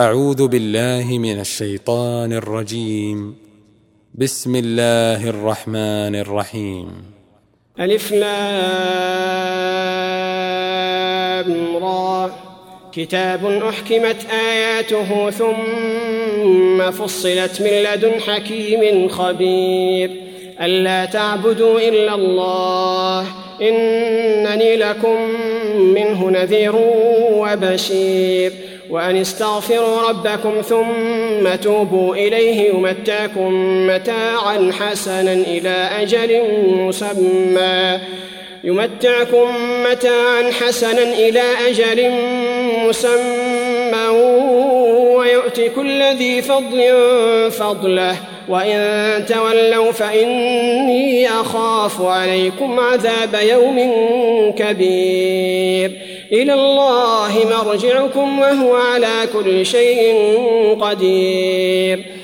أعوذ بالله من الشيطان الرجيم. بسم الله الرحمن الرحيم. ألف لام را. كتاب أحكمت آياته ثم فصلت من لدن حكيم خبير. ألا تعبدوا إلا الله. إنني لكم منه نذير وبشير. وأن استغفروا ربكم ثم توبوا إليه يمتعكم متاعا حسنا إلى أجل مسمى. يمتعكم متاعا حسنا إلى أجل مسمى. ويؤت كل ذي فضل فضله. وإن تولوا فإني أخاف عليكم عذاب يوم كبير. إلى الله مرجعكم وهو على كل شيء قدير.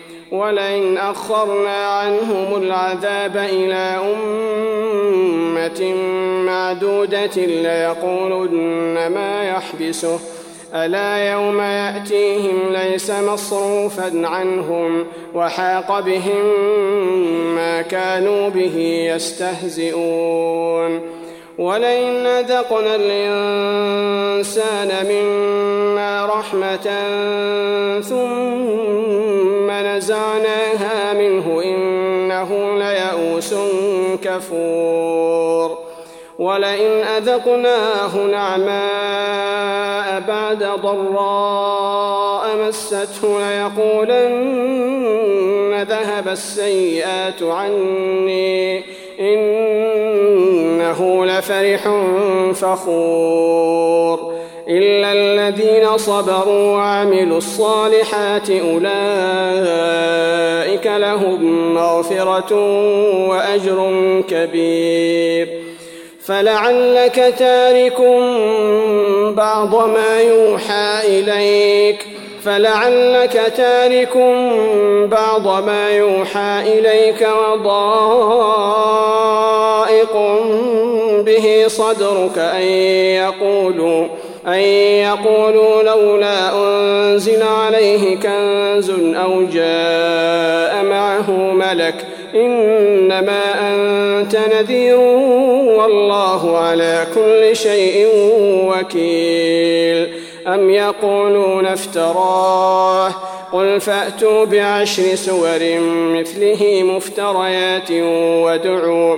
ولئن أخرنا عنهم العذاب إلى أمة معدودة ليقولن ما يحبسه. ألا يوم يأتيهم ليس مصروفا عنهم وحاق بهم ما كانوا به يستهزئون. ولئن أذقنا الإنسان منا رحمة ثم نزعناها منه إنه ليئوس كفور. ولئن أذقناه نعماء بعد ضراء مسته ليقولن ذهب السيئات عني. إنه لفرح فخور. إلا الذين صبروا وعملوا الصالحات أولئك لهم مغفرة وأجر كبير. فلعلك تارك بعض ما يوحى إليك. فلعلك تارك بعض ما يوحى إليك وضائق به صدرك أن يقولوا أن يقولوا لولا أنزل عليه كنز أو جاء معه ملك إنما أنت نذير والله على كل شيء وكيل. أم يقولون افتراه؟ قل فأتوا بعشر سور مثله مفتريات وادعوا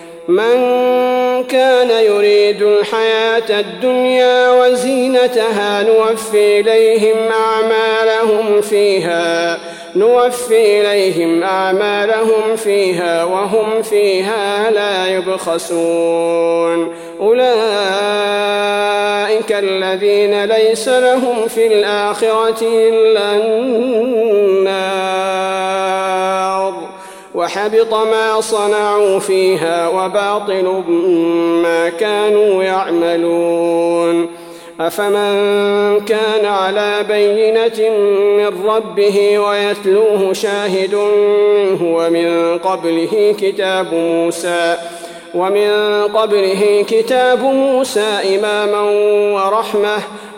من كان يريد الحياة الدنيا وزينتها نوفي إليهم أعمالهم فيها نوفي إليهم أعمالهم فيها وهم فيها لا يبخسون. أولئك الذين ليس لهم في الآخرة إلا النار. وحبط ما صنعوا فيها وباطل ما كانوا يعملون. أفمن كان على بينة من ربه ويتلوه شاهد منه ومن قبله كتاب موسى ومن قبله كتاب موسى إماما ورحمة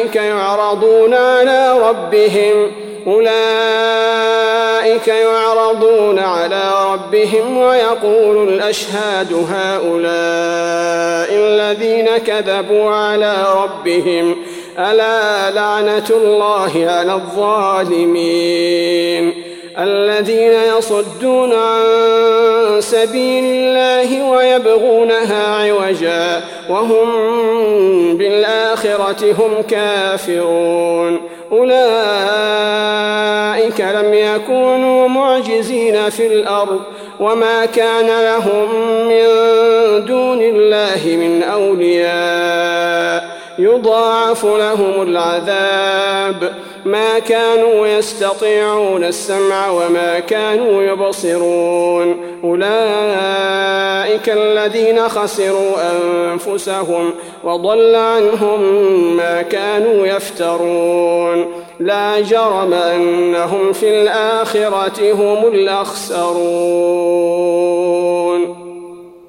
أولئك يعرضون على ربهم أولئك يعرضون على ربهم ويقول الأشهاد هؤلاء الذين كذبوا على ربهم ألا لعنة الله على الظالمين. الذين يصدون عن سبيل الله ويبغونها عوجا وهم بالآخرة هم كافرون. أولئك لم يكونوا معجزين في الأرض وما كان لهم من دون الله من أولياء. يضاعف لهم العذاب. ما كانوا يستطيعون السمع وما كانوا يبصرون. أولئك الذين خسروا أنفسهم وضل عنهم ما كانوا يفترون. لا جرم أنهم في الآخرة هم الأخسرون.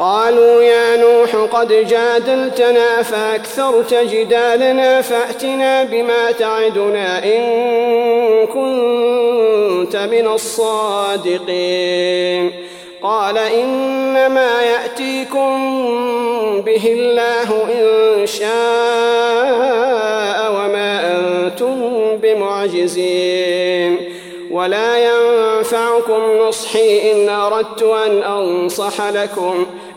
قالوا يا نوح قد جادلتنا فأكثرت جدالنا فأتنا بما تعدنا إن كنت من الصادقين. قال إنما يأتيكم به الله إن شاء وما أنتم بمعجزين. ولا ينفعكم نصحي إن أردت أن أنصح لكم.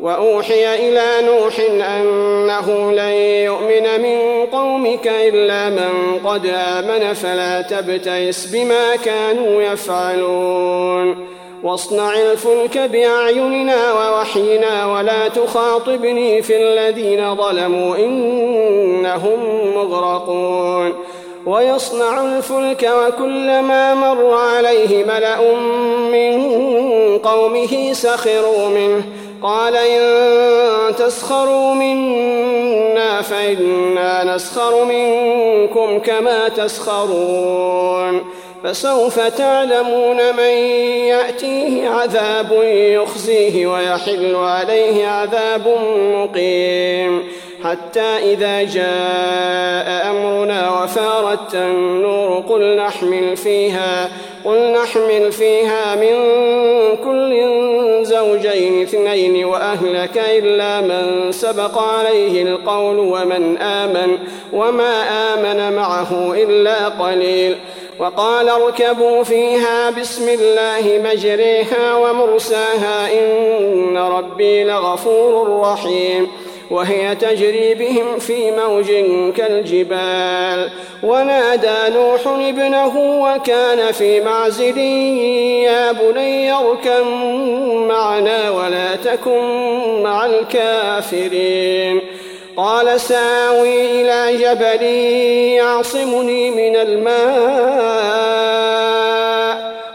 وأوحي إلى نوح أنه لن يؤمن من قومك إلا من قد آمن فلا تبتئس بما كانوا يفعلون. واصنع الفلك بأعيننا ووحينا ولا تخاطبني في الذين ظلموا إنهم مغرقون. ويصنع الفلك وكلما مر عليه ملأ من قومه سخروا منه. قال إن تسخروا منا فإنا نسخر منكم كما تسخرون فسوف تعلمون من يأتيه عذاب يخزيه ويحل عليه عذاب مقيم حتى إذا جاء أمرنا وفارت النور قل نحمل فيها قل نحمل فيها من زوجين اثنين وأهلك إلا من سبق عليه القول ومن آمن وما آمن معه إلا قليل. وقال اركبوا فيها بسم الله مجريها ومرساها إن ربي لغفور رحيم. وهي تجري بهم في موج كالجبال. ونادى نوح ابنه وكان في معزل يا بني اركب معنا ولا تكن مع الكافرين. قال ساوي إلى جبل يعصمني من الماء.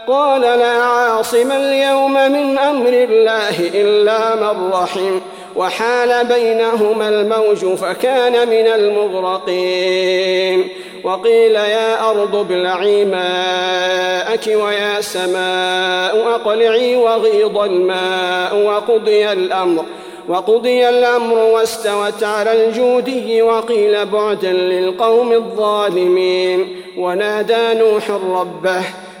قال لا عاصم اليوم من أمر الله إلا من رحم. وحال بينهما الموج فكان من المغرقين. وقيل يا أرض ابلعي ماءك ويا سماء أقلعي وغيض الماء وقضي الأمر. وقضي الأمر واستوت على الجودي وقيل بعدا للقوم الظالمين. ونادى نوح ربه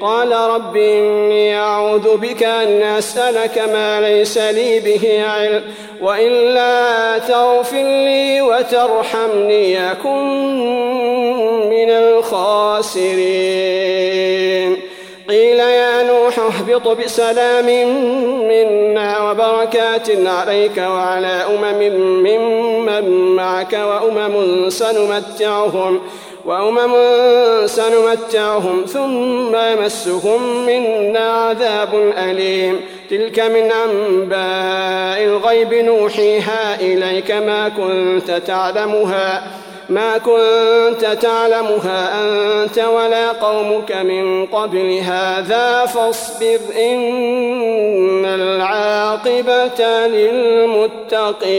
قال رب إني أعوذ بك أن أسألك ما ليس لي به علم وإلا تغفر لي وترحمني أكن من الخاسرين. قيل يا نوح اهبط بسلام منا وبركات عليك وعلى أمم ممن معك وأمم سنمتعهم. وأمم سنمتعهم ثم يمسهم منا عذاب أليم. تلك من أنباء الغيب نوحيها إليك. ما كنت تعلمها ما كنت تعلمها أنت ولا قومك من قبل هذا فاصبر إن العاقبة للمتقين.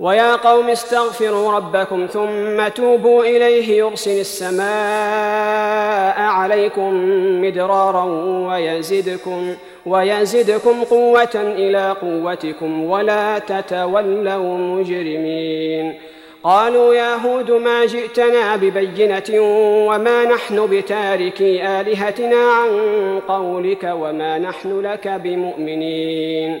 ويا قوم استغفروا ربكم ثم توبوا إليه يرسل السماء عليكم مدرارا ويزدكم ويزدكم قوة إلى قوتكم ولا تتولوا مجرمين. قالوا يا هود ما جئتنا ببينة وما نحن بتاركي آلهتنا عن قولك وما نحن لك بمؤمنين.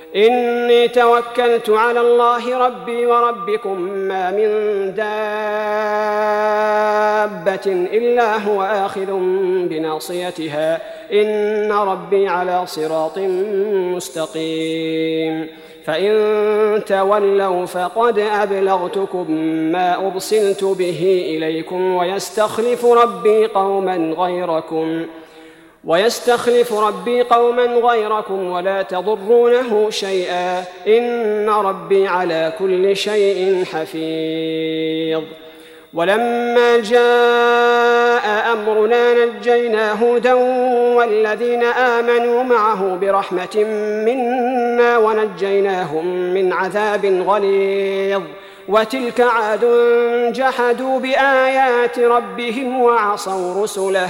إني توكلت على الله ربي وربكم ما من دابة إلا هو آخذ بناصيتها. إن ربي على صراط مستقيم. فإن تولوا فقد أبلغتكم ما أرسلت به إليكم ويستخلف ربي قوما غيركم ۖ. ويستخلف ربي قوما غيركم ولا تضرونه شيئا. إن ربي على كل شيء حفيظ. ولما جاء أمرنا نجينا هودا والذين آمنوا معه برحمة منا ونجيناهم من عذاب غليظ. وتلك عاد جحدوا بآيات ربهم وعصوا رسله.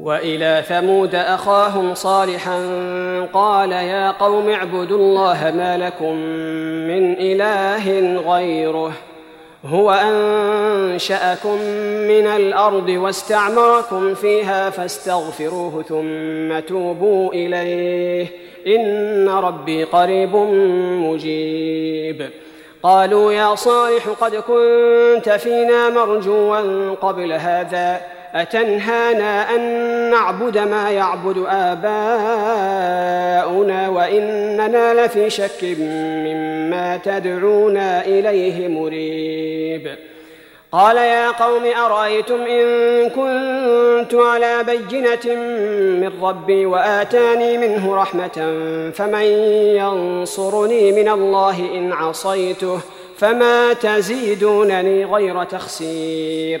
وإلى ثمود أخاهم صالحا قال يا قوم اعبدوا الله ما لكم من إله غيره هو أنشأكم من الأرض واستعمركم فيها فاستغفروه ثم توبوا إليه إن ربي قريب مجيب قالوا يا صالح قد كنت فينا مرجوا قبل هذا أتنهانا أن نعبد ما يعبد آباؤنا وإننا لفي شك مما تدعونا إليه مريب. قال يا قوم أرأيتم إن كنت على بينة من ربي وآتاني منه رحمة فمن ينصرني من الله إن عصيته فما تزيدونني غير تخسير.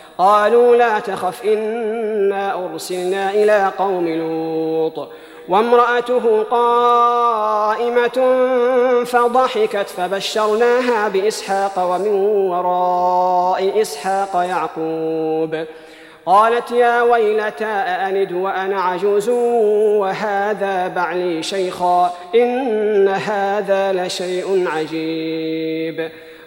قالوا لا تخف إنا أرسلنا إلى قوم لوط. وامرأته قائمة فضحكت فبشرناها بإسحاق ومن وراء إسحاق يعقوب. قالت يا ويلتى أألد وأنا عجوز؟ وهذا بعلي شيخا إن هذا لشيء عجيب.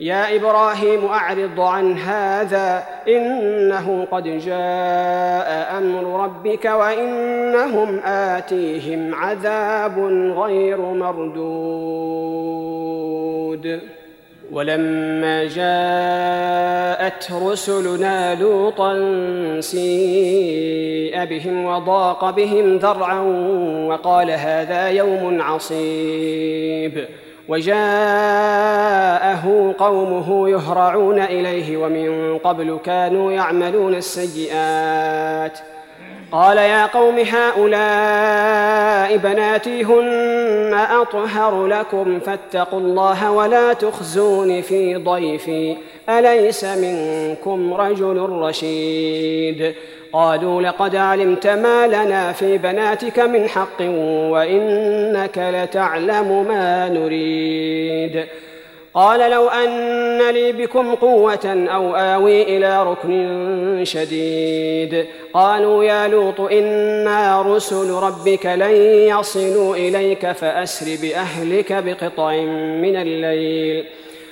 يا إبراهيم أعرض عن هذا إنه قد جاء أمر ربك وإنهم آتيهم عذاب غير مردود. ولما جاءت رسلنا لوطا سيء بهم وضاق بهم ذرعا وقال هذا يوم عصيب. وجاءه قومه يهرعون إليه ومن قبل كانوا يعملون السيئات. قال يا قوم هؤلاء بناتي هن أطهر لكم فاتقوا الله ولا تخزون في ضيفي أليس منكم رجل رشيد؟ قالوا لقد علمت ما لنا في بناتك من حق وإنك لتعلم ما نريد. قال لو أن لي بكم قوة أو آوي إلى ركن شديد. قالوا يا لوط إنا رسل ربك لن يصلوا إليك فأسر بأهلك بقطع من الليل.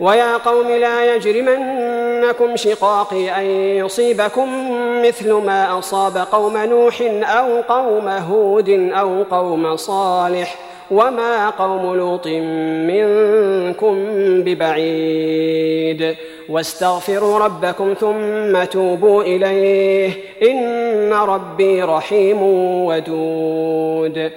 ويا قوم لا يجرمنكم شقاقي أن يصيبكم مثل ما أصاب قوم نوح أو قوم هود أو قوم صالح وما قوم لوط منكم ببعيد واستغفروا ربكم ثم توبوا إليه إن ربي رحيم ودود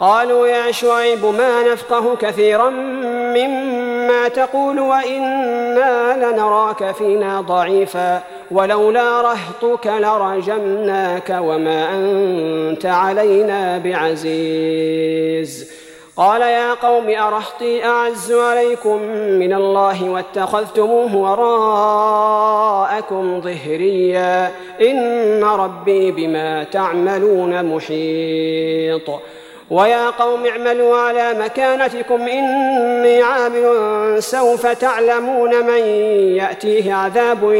قالوا يا شعيب ما نفقه كثيرا مما تقول وإنا لنراك فينا ضعيفا ولولا رهطك لرجمناك وما أنت علينا بعزيز. قال يا قوم أرهطي أعز عليكم من الله واتخذتموه وراءكم ظهريا. إن ربي بما تعملون محيط. ويا قوم اعملوا على مكانتكم إني عامل سوف تعلمون من يأتيه عذاب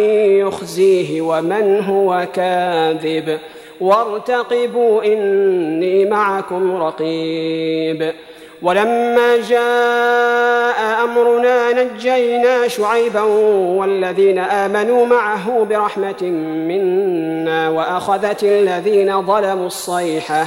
يخزيه ومن هو كاذب. وارتقبوا إني معكم رقيب. ولما جاء أمرنا نجينا شعيبا والذين آمنوا معه برحمة منا وأخذت الذين ظلموا الصيحة.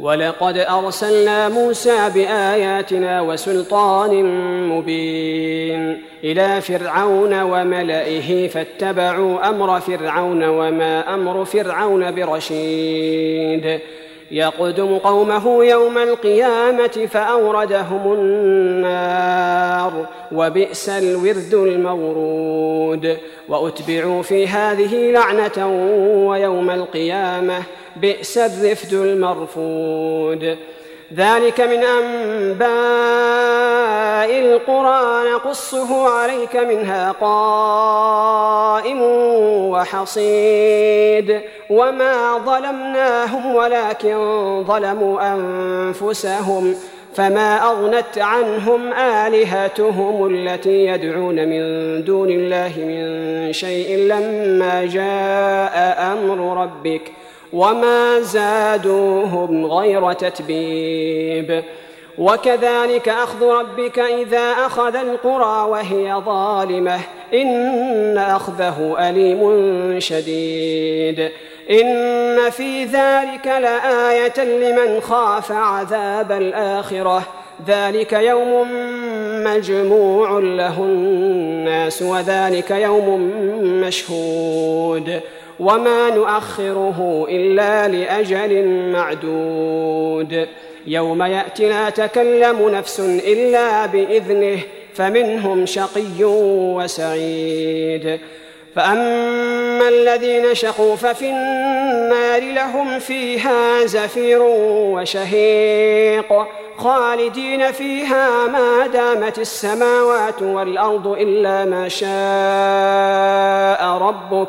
ولقد أرسلنا موسى بآياتنا وسلطان مبين إلى فرعون وملئه فاتبعوا أمر فرعون وما أمر فرعون برشيد. يقدم قومه يوم القيامة فأوردهم النار وبئس الورد المورود. وأتبعوا في هذه لعنة ويوم القيامة بئس الرفد المرفود. ذلك من أنباء القرى نقصه عليك منها قائم وحصيد. وما ظلمناهم ولكن ظلموا أنفسهم. فما أغنت عنهم آلهتهم التي يدعون من دون الله من شيء لما جاء أمر ربك. وما زادوهم غير تتبيب. وكذلك اخذ ربك اذا اخذ القرى وهي ظالمه. ان اخذه اليم شديد. ان في ذلك لايه لمن خاف عذاب الاخره. ذلك يوم مجموع له الناس وذلك يوم مشهود. وما نؤخره الا لاجل معدود يوم ياتي لا تكلم نفس الا باذنه فمنهم شقي وسعيد فاما الذين شقوا ففي النار لهم فيها زفير وشهيق خالدين فيها ما دامت السماوات والارض الا ما شاء ربك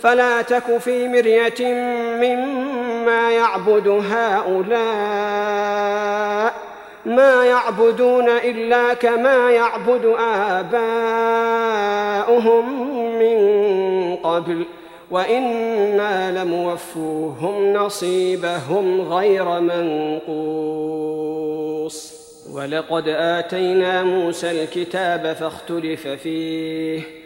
فلا تك في مرية مما يعبد هؤلاء ما يعبدون إلا كما يعبد آباؤهم من قبل وإنا لموفوهم نصيبهم غير منقوص. ولقد آتينا موسى الكتاب فاختلف فيه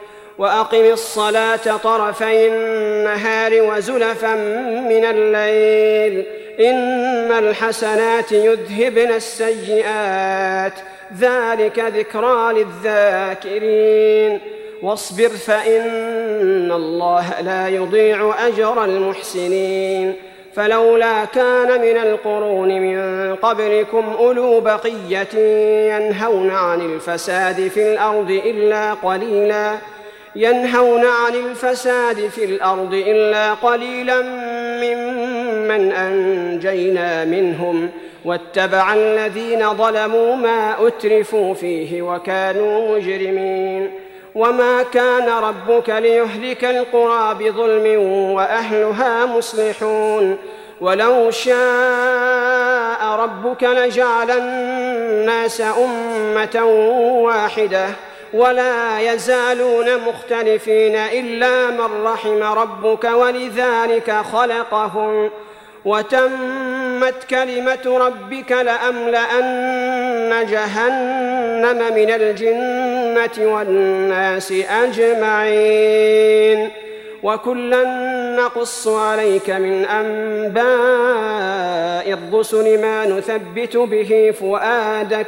وأقم الصلاة طرفي النهار وزلفا من الليل. إن الحسنات يذهبن السيئات. ذلك ذكرى للذاكرين. واصبر فإن الله لا يضيع أجر المحسنين. فلولا كان من القرون من قبلكم أولو بقية ينهون عن الفساد في الأرض إلا قليلا. ينهون عن الفساد في الأرض إلا قليلا ممن أنجينا منهم واتبع الذين ظلموا ما أترفوا فيه وكانوا مجرمين. وما كان ربك ليهلك القرى بظلم وأهلها مصلحون. ولو شاء ربك لجعل الناس أمة واحدة ولا يزالون مختلفين إلا من رحم ربك ولذلك خلقهم وتمت كلمة ربك لأملأن جهنم من الجنة والناس أجمعين وكلا نقص عليك من أنباء الرسل ما نثبت به فؤادك